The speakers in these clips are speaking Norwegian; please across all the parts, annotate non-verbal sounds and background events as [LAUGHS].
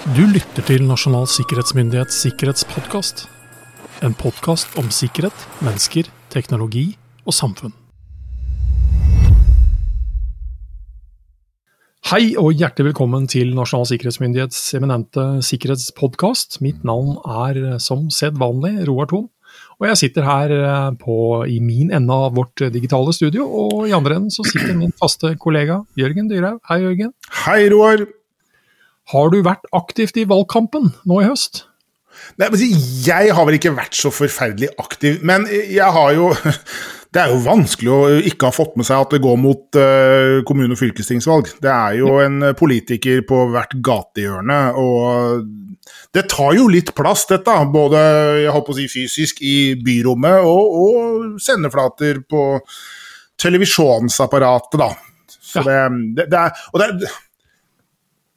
Du lytter til Nasjonal sikkerhetsmyndighets sikkerhetspodkast. En podkast om sikkerhet, mennesker, teknologi og samfunn. Hei og hjertelig velkommen til Nasjonal sikkerhetsmyndighets eminente sikkerhetspodkast. Mitt navn er som sedvanlig Roar Thon, og jeg sitter her eh, på, i min ende av vårt digitale studio. Og i andre enden så sitter min faste kollega Jørgen Dyrhaug. Hei, Jørgen. Hei, Roar. Har du vært aktivt i valgkampen nå i høst? Nei, jeg har vel ikke vært så forferdelig aktiv, men jeg har jo [LAUGHS] Det er jo vanskelig å ikke ha fått med seg at det går mot uh, kommune- og fylkestingsvalg. Det er jo en politiker på hvert gatehjørne, og det tar jo litt plass, dette. Både jeg håper å si, fysisk i byrommet og, og sendeflater på televisjonsapparatet, da. Så ja. det, det, det, er, og det er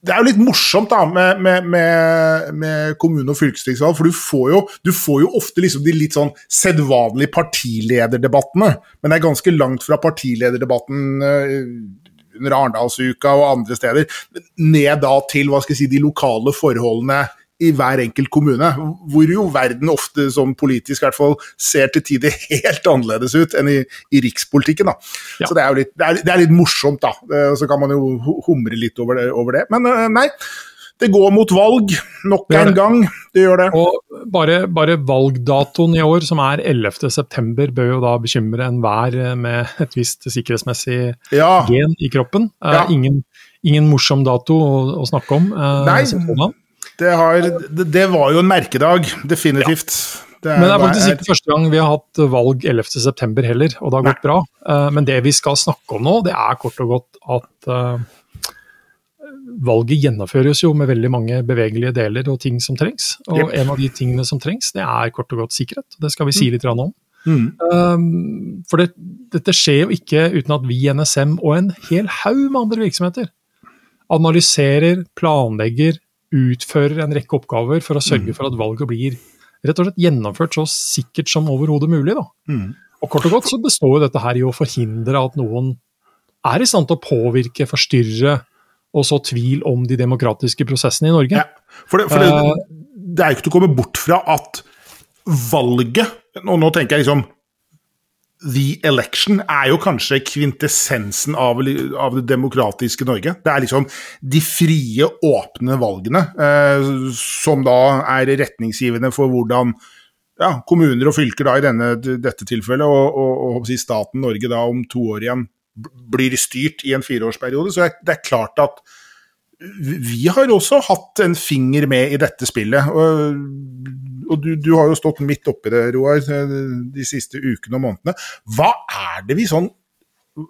det er jo litt morsomt da, med, med, med, med kommune- og fylkestingsvalg, for du får, jo, du får, jo, ofte liksom de litt sånn sedvanlige partilederdebattene. Men det er ganske langt fra partilederdebatten uh, under Arendalsuka og andre steder, ned da til hva skal jeg si, de lokale forholdene i hver enkelt kommune. Hvor jo verden ofte, sånn politisk i hvert fall, ser til tider [LAUGHS] helt annerledes ut enn i, i rikspolitikken. da. Ja. Så det er jo litt, det er, det er litt morsomt, da. Så kan man jo humre litt over det. Over det. Men eh, nei. Det går mot valg nok en gang. Det gjør det. Og bare, bare valgdatoen i år, som er 11.9, bør jo da bekymre enhver med et visst sikkerhetsmessig ja. gen i kroppen. Eh, ja. ingen, ingen, morsom dato å, å snakke om. Eh, Nei, det, har, det, var jo en merkedag, definitivt. Ja. Det er, men det er faktisk ikke første gang vi har hatt valg 11.9 heller, og det har gått bra. Uh, men det vi skal snakke om nå, det er kort og godt at uh, valget gjennomføres jo med veldig mange bevegelige deler og ting som trengs. Og yep. en av de tingene som trengs, det er kort og godt sikkerhet. Det skal vi si mm. litt om. Mm. Um, for det, dette skjer jo ikke uten at vi i NSM og en hel haug med andre virksomheter analyserer, planlegger, utfører en rekke oppgaver for å sørge mm. for at valget blir rett og slett gjennomført så sikkert som overhodet mulig. Mm. Og kort og godt så består jo dette her i å forhindre at noen er i stand til å påvirke, forstyrre og så tvil om de demokratiske prosessene i Norge. Ja, for, det, for det, uh, det, er jo ikke til å komme bort fra at valget Og nå tenker jeg liksom The election er jo kanskje kvintessensen av, av, det demokratiske Norge. Det er liksom de frie, åpne valgene eh, som da er retningsgivende for hvordan ja, kommuner og fylker da i denne, dette tilfellet, og, og, og staten Norge da om to år igjen blir styrt i en fireårsperiode. Så det er klart at vi har også hatt en finger med i dette spillet. og og du, du, har jo stått midt oppi det, Roar, de siste ukene og månedene. Hva er det vi sånn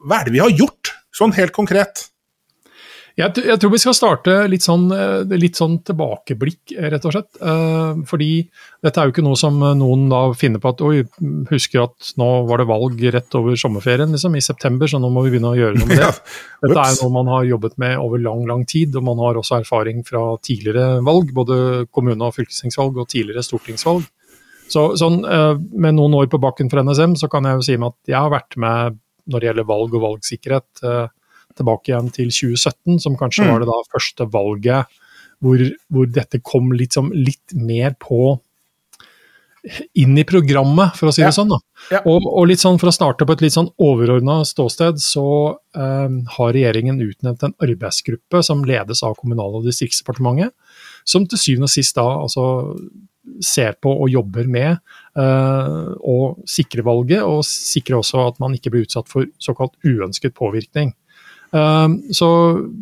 Hva er det vi har gjort, sånn helt konkret? Jeg, jeg, tror vi skal starte litt sånn, eh, litt sånn, tilbakeblikk, rett og slett. Eh, fordi dette er jo ikke noe som noen da finner på at oi, husker at nå var det valg rett over sommerferien liksom, i september, så nå må vi begynne å gjøre noe med [LAUGHS] det. Dette er noe man har jobbet med over lang, lang tid, og man har også erfaring fra tidligere valg, både kommune- og fylkestingsvalg og tidligere stortingsvalg. Så sånn, eh, Med noen år på bakken for NSM, så kan jeg jo si meg at jeg har vært med når det gjelder valg og valgsikkerhet tilbake igjen til 2017, som kanskje mm. var det da første valget hvor, hvor dette kom litt, som, litt, mer på inn i programmet, for å si det ja. sånn. Ja. Og, og, litt sånn for å starte på et litt sånn overordna ståsted, så eh, har regjeringen utnevnt en arbeidsgruppe som ledes av Kommunal- og distriktsdepartementet, som til syvende og sist da altså ser på og jobber med eh, å sikre valget, og sikre også at man ikke blir utsatt for såkalt uønsket påvirkning. Ehm, så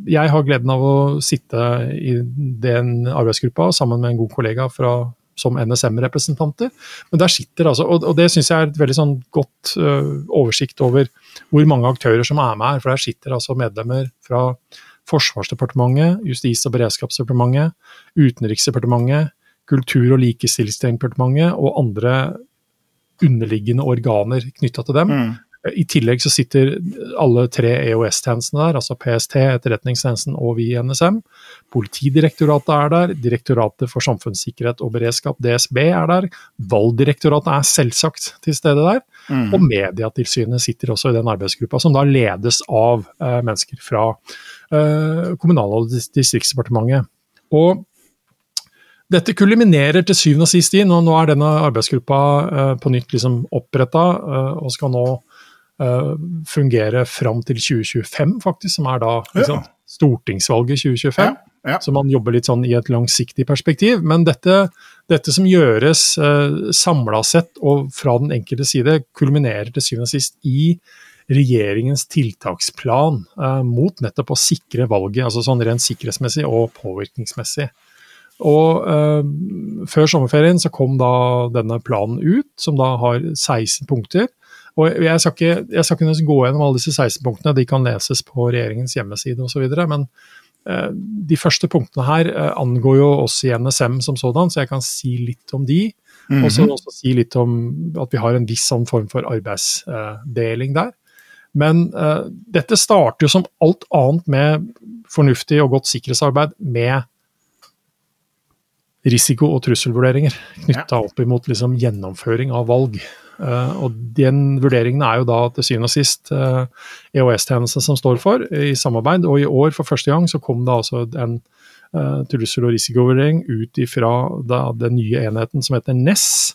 jeg har gleden av å sitte i den arbeidsgruppa sammen med en god kollega fra, som NSM-representanter. Men der sitter altså, og, det syns jeg er et veldig sånn godt uh, oversikt over hvor mange aktører som er med her. For der sitter altså medlemmer fra Forsvarsdepartementet, Justis- og beredskapsdepartementet, Utenriksdepartementet, Kultur- og likestillingsdepartementet og andre underliggende organer knytta til dem. Mm. I tillegg så sitter alle tre EOS-tjenestene der, altså PST, Etterretningstjenesten og vi i NSM. Politidirektoratet er der, Direktoratet for samfunnssikkerhet og beredskap, DSB, er der. Valgdirektoratet er selvsagt til stede der. Mm. Og Mediatilsynet sitter også i den arbeidsgruppa, som da ledes av eh, mennesker fra eh, Kommunal- og distriktsdepartementet. Og dette kuliminerer til syvende og sist i nå, nå er denne arbeidsgruppa eh, på nytt liksom oppretta eh, og skal nå fungere fram til 2025, faktisk, som er da liksom, ja. stortingsvalget 2025. Ja. Ja. Så man jobber litt sånn i et langsiktig perspektiv. Men dette, dette som gjøres uh, samla sett og fra den enkelte side, kulminerer til syvende og sist i regjeringens tiltaksplan uh, mot nettopp å sikre valget, altså sånn rent sikkerhetsmessig og påvirkningsmessig. Og uh, Før sommerferien så kom da denne planen ut, som da har 16 punkter. Og Jeg skal ikke, jeg skal ikke gå gjennom alle disse 16 punktene, de kan leses på regjeringens hjemmeside osv. Men uh, de første punktene her uh, angår jo oss i NSM som sådan, så jeg kan si litt om de. Mm -hmm. Og så også si litt om at vi har en viss sånn form for arbeidsdeling der. Men dette starter jo som alt annet med fornuftig og godt sikkerhetsarbeid med risiko- og trusselvurderinger knytta opp imot liksom, gjennomføring av valg. Uh, og Den vurderingen er jo da til syvende og sist EOS-tjenesten som står for, i samarbeid. Og i år for første gang så kom det altså en uh, trussel- og risikovurdering ut ifra den nye enheten som heter NESS,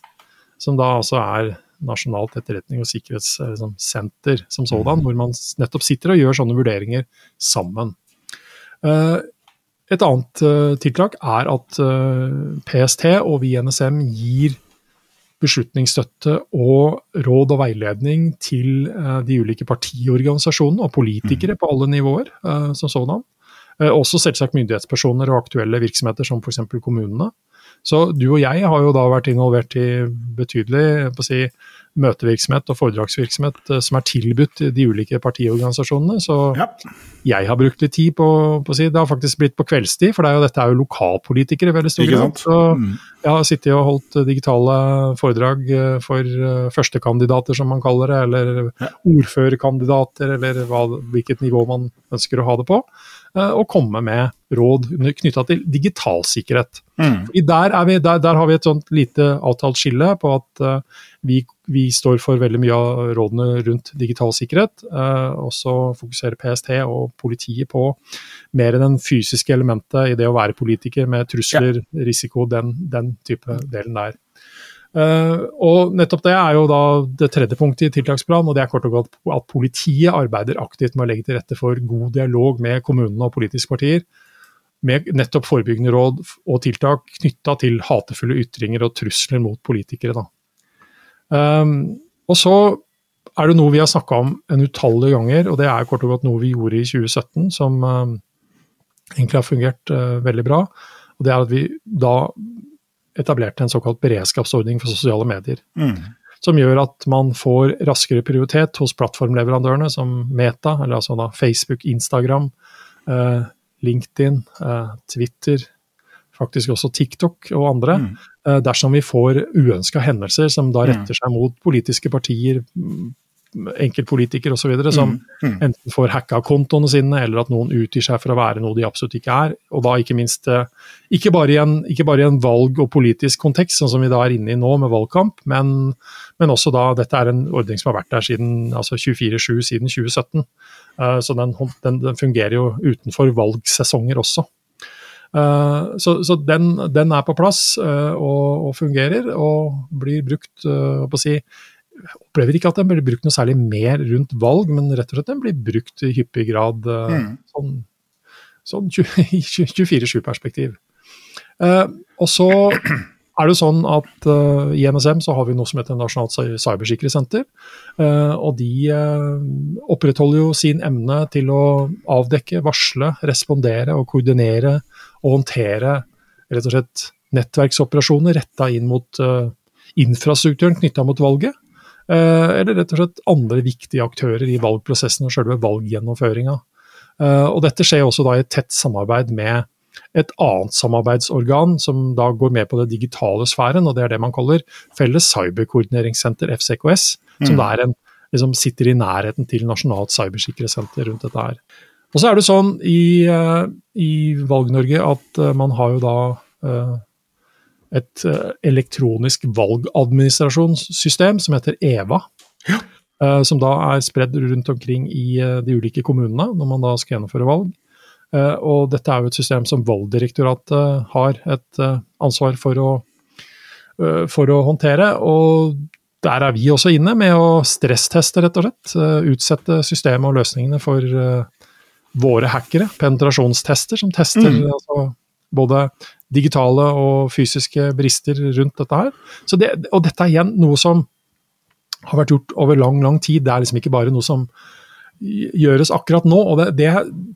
som da altså er Nasjonalt etterretning og sikkerhetssenter som sådan, hvor man nettopp sitter og gjør sånne vurderinger sammen. Et annet tiltak er at eh, PST og vi i NSM gir beslutningsstøtte og råd og veiledning til uh, de ulike partiorganisasjonene og politikere mm. på alle nivåer som sådan. også selvsagt myndighetspersoner og aktuelle virksomheter som f.eks. kommunene. Så du og jeg har jo da vært involvert i betydelig si, møtevirksomhet og foredragsvirksomhet eh, som er tilbudt de ulike partiorganisasjonene. Så ja. jeg har brukt litt tid på, på si Det har faktisk blitt på kveldstid, for det er jo, dette er jo lokalpolitikere i veldig stor grad. Så mm. jeg har sittet og holdt digitale foredrag eh, for eh, førstekandidater, som man kaller det, eller ja. ordførerkandidater, eller hva, hvilket nivå man ønsker å ha det på. Og komme med råd knytta til digital sikkerhet. Mm. Der, vi, der, der, har vi et sånt lite avtalt skille på at vi vi står for veldig mye av rådene rundt digital sikkerhet. Uh, og så fokuserer PST og politiet på mer enn den fysiske elementet i det å være politiker, med trusler, ja. risiko, den, den, type delen der. Uh, og nettopp det er jo da det tredje punktet i tiltaksplanen, og det er kort og godt at politiet arbeider aktivt med å legge til rette for god dialog med kommunene og politiske partier. Med nettopp forebyggende råd og tiltak knytta til hatefulle ytringer og trusler mot politikere. da. Um, og så er det noe vi har snakka om en utallige ganger, og det er kort og godt noe vi gjorde i 2017 som um, egentlig har fungert uh, veldig bra. Og det er at vi da etablerte en såkalt beredskapsordning for sosiale medier. Mm. Som gjør at man får raskere prioritet hos plattformleverandørene som Meta, eller altså da Facebook, Instagram, uh, LinkedIn, uh, Twitter, faktisk også TikTok og andre, mm. Eh, dersom vi får uønska hendelser som da mm. retter seg mot politiske partier, enkeltpolitikere osv., som mm. mm. enten får hacka kontoene sine, eller at noen utgir seg for å være noe de absolutt ikke er. Og da ikke minst eh, ikke bare i en, bare i en valg- og politisk kontekst, sånn som vi da er inne i nå med valgkamp, men, men også da dette er en ordning som har vært der siden altså 24-7 siden 2017. Eh, så den, den, den fungerer jo utenfor valgsesonger også. Uh, så, så den, den, er på plass uh, og, og, fungerer, og blir brukt uh, si, Opplever ikke at den blir brukt noe særlig mer rundt valg, men rett og slett den blir brukt i hyppig grad mm. sånn, sånn 24-7-perspektiv. [LAUGHS] og så er det sånn at uh, I NSM så har vi noe som heter Nasjonalt cybersikkerhetssenter. Uh, og de uh, opprettholder jo sin evne til å avdekke, varsle, respondere og koordinere og håndtere rett og slett nettverksoperasjoner retta inn mot uh, infrastrukturen knytta mot valget. Uh, eller rett og slett andre viktige aktører i valgprosessen og selve valggjennomføringa. Og dette skjer også da i et tett samarbeid med et annet samarbeidsorgan som da går med på det digitale sfæren, og det er det man kaller Felles cyberkoordineringssenter, FCKS, mm. som er en, liksom sitter i nærheten til Nasjonalt cybersikkerhetssenter rundt dette her. Og så er det sånn i, eh, i Valg-Norge at eh, man har jo da eh, et elektronisk valgadministrasjonssystem som heter EVA. Ja. Som da er spredd rundt omkring i de ulike kommunene når man da skal gjennomføre valg. Og dette er jo et system som Valgdirektoratet har et ansvar for å, for å håndtere. Og der er vi også inne med å stressteste, rett og slett. utsette systemet og løsningene for våre hackere. Penetrasjonstester som tester mm. altså, både digitale og fysiske brister rundt dette her. Det, og dette er igjen noe som har vært gjort over lang, lang tid. Det er liksom ikke bare noe som gjøres akkurat nå. og Det, det,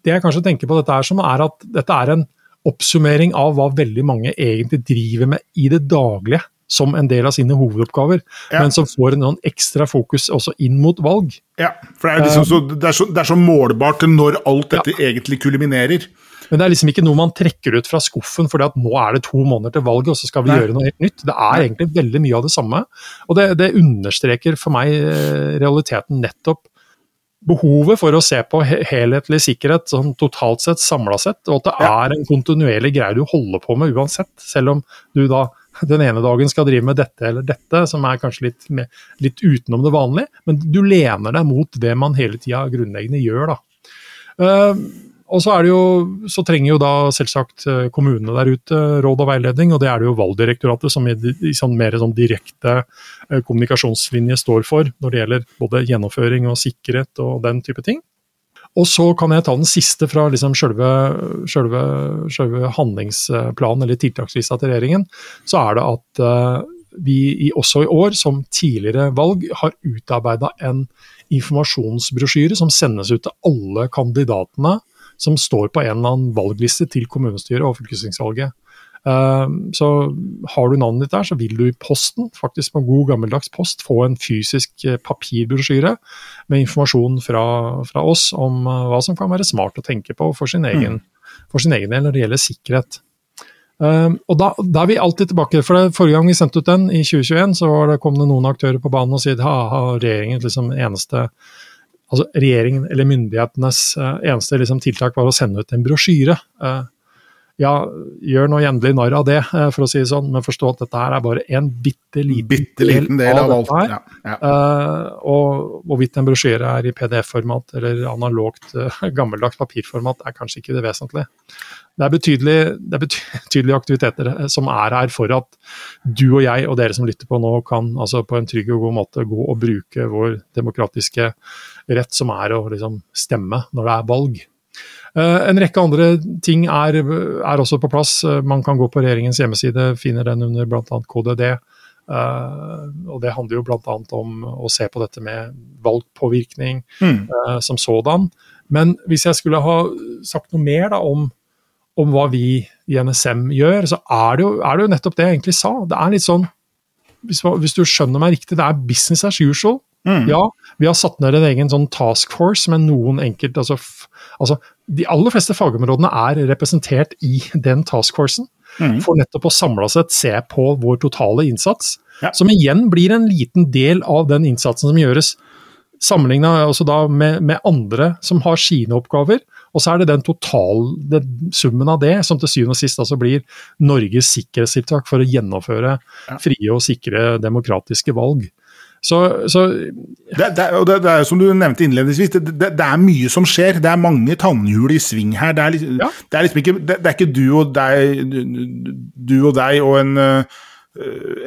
det jeg kanskje tenker på dette er som, er at dette er en oppsummering av hva veldig mange egentlig driver med i det daglige som en del av sine hovedoppgaver, ja. men som får en noen ekstra fokus også inn mot valg. Ja, for det er, liksom så, det er, så, det er så, målbart når alt dette ja. egentlig kuliminerer. Men det er liksom ikke noe man trekker ut fra skuffen fordi at nå er det to måneder til valget, og så skal vi Nei. gjøre noe helt nytt. Det er egentlig veldig mye av det samme. Og det, det understreker for meg eh, realiteten nettopp behovet for å se på helhetlig sikkerhet sånn totalt sett, samla sett, og at det ja. er en kontinuerlig greie du holder på med uansett. Selv om du da den ene dagen skal drive med dette eller dette, som er kanskje litt, med, litt utenom det vanlige, men du lener deg mot det man hele tida grunnleggende gjør. da. Uh, og så, jo, så, trenger jo da selvsagt eh, kommunene der ute råd og veiledning, og det er det jo Valgdirektoratet som i, i sånn mer sånn direkte eh, kommunikasjonslinje står for når det gjelder både gjennomføring og sikkerhet og den type ting. Og så kan jeg ta den siste fra liksom selve, selve, selve handlingsplanen eller tiltakslista til regjeringen. Så er det at vi også i år, som tidligere valg, har utarbeida en informasjonsbrosjyre som sendes ut til alle kandidatene som står på en eller annen valgliste til kommunestyret og fylkestingsvalget. Uh, så har du navnet ditt der, så vil du i posten, faktisk på god gammeldags post, få en fysisk eh, papirbrosjyre med informasjon fra, fra oss om uh, hva som kan være smart å tenke på for sin egen, mm. for sin egen del når det gjelder sikkerhet. Og da, da, er vi alltid tilbake, for det, Forrige gang vi sendte ut den, i 2021, så det, kom det noen aktører på banen og sa at regjeringen liksom eneste altså regjeringen eller myndighetenes uh, eneste liksom, tiltak var å sende ut en brosjyre. Uh, ja, gjør nå endelig narr av det, uh, for å si det sånn, men forstå at dette her er bare en bitte liten, bitte liten del, av, av dette her. Ja, ja. og hvorvidt en brosjyre er i PDF-format eller analogt, gammeldags papirformat, er kanskje ikke det vesentlige. Det er, det er [LAUGHS] betydelige aktiviteter som er her for at du og jeg og dere som lytter på nå, kan altså på en trygg og god måte gå og bruke vår demokratiske rett, som er å liksom stemme når det er valg. Uh, en rekke andre ting er, er, også på plass. Uh, man kan gå på regjeringens hjemmeside, finner den under bl.a. KDD. Uh, og Det handler jo bl.a. om å se på dette med valgpåvirkning mm. som sådan. Men hvis jeg skulle ha sagt noe mer da, om, om hva vi i NSM gjør, så er det, jo, er det jo nettopp det jeg egentlig sa. Det er litt sånn, hvis, hvis du skjønner meg riktig, det er business as usual. Mm. Ja, vi har satt ned en egen sånn task force med noen enkelt altså, altså, De aller fleste fagområdene er representert i den task forcen. Mm. For nettopp å samla sett se på vår totale innsats. Ja. Som igjen blir en liten del av den innsatsen som gjøres. Sammenligna altså med, med, andre som har sine oppgaver. Og så er det den totale summen av det som til syvende og sist altså blir Norges sikkerhetstiltak for å gjennomføre ja. frie og sikre demokratiske valg. Så, så det, det, og det, det, er som du nevnte innledningsvis, det, det, er mye som skjer. Det er mange tannhjul i sving her. Det er, liksom, ja. det er liksom ikke, det, er ikke du og deg, du og, deg og en, eh,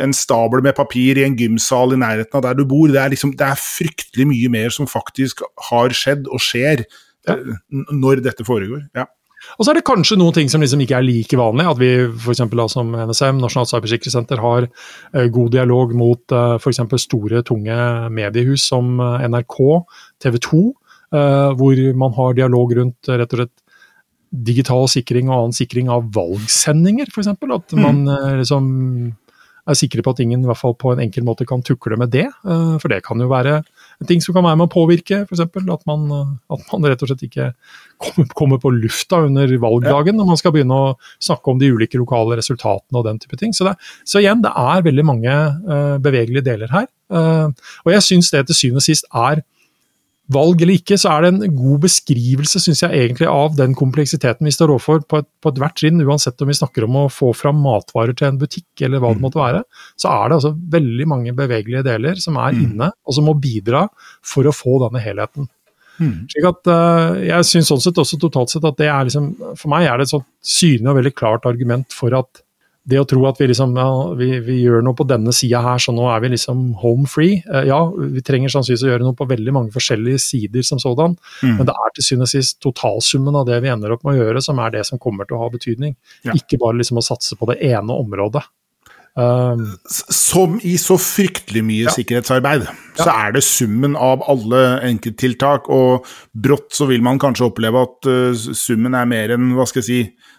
en stabel med papir i en gymsal i nærheten av der du bor. Det er, liksom, det er fryktelig mye mer som faktisk har skjedd og skjer ja. Eh, når dette foregår. Ja. Og så er det kanskje noen ting som liksom ikke er like vanlig. At vi for da som NSM, Nasjonalt cybersikkerhetssenter, har uh, god dialog mot uh, eh, f.eks. store, tunge mediehus som uh, NRK, TV 2, uh, hvor man har dialog rundt rett og slett digital sikring og annen sikring av valgsendinger, f.eks. At mm. man liksom er sikre på at ingen i hvert fall på en enkel måte kan tukle med det. For det kan jo være ting som kan være med å påvirke, f.eks. At, man, at man rett og slett ikke kommer på lufta under valgdagen når man skal begynne å snakke om de ulike lokale resultatene og den type ting. Så, det, så igjen, det er veldig mange uh, bevegelige deler her. Uh, og jeg syns det til syvende og sist er valg eller ikke, så er det en god beskrivelse synes jeg egentlig av den kompleksiteten vi står overfor på, på ethvert trinn, uansett om vi snakker om å få fram matvarer til en butikk eller hva det mm. måtte være. Så er det altså veldig mange bevegelige deler som er mm. inne, og som må bidra for å få denne helheten. Mm. Slik at uh, Jeg syns sånn sett også totalt sett at det er liksom For meg er det et sånt synlig og veldig klart argument for at det å tro at vi liksom ja, vi, vi gjør noe på denne sida her, så nå er vi liksom home free. Uh, ja, vi trenger sannsynligvis å gjøre noe på veldig mange forskjellige sider som sådan, mm. men det er til syvende og sist totalsummen av det vi ender opp med å gjøre, som er det som kommer til å ha betydning. Ja. Ikke bare liksom å satse på det ene området. Um, Som i så fryktelig mye ja. sikkerhetsarbeid, ja. så er det summen av alle enkelttiltak, og brått så vil man kanskje oppleve at uh, summen er mer enn, hva skal jeg si,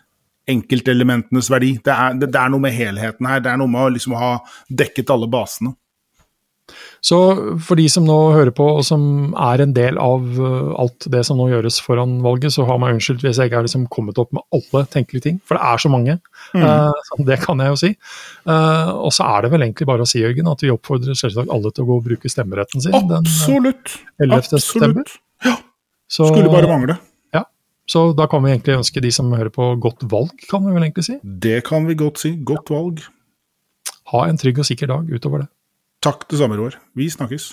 enkeltelementenes verdi. Det er, det, det er, noe med helheten her, det er noe med å liksom ha dekket alle basene. Så for de som nå hører på og som er en del av uh, alt det som nå gjøres foran valget, så har meg unnskyldt hvis jeg ikke har liksom kommet opp med alle tenkelige ting. For det er så mange. Mm. Uh, det kan jeg jo si. Uh, og så er det vel egentlig bare å si, Jørgen, at vi oppfordrer selvsagt alle til å gå og bruke stemmeretten sin Absolutt. den 11. Absolutt. Ja. Så, Skulle bare mangle. Så da kan vi egentlig ønske de som hører på, godt valg, kan vi vel egentlig si? Det kan vi godt si. Godt valg. Ha en trygg og sikker dag utover det. Takk det samme, Roar. Vi snakkes.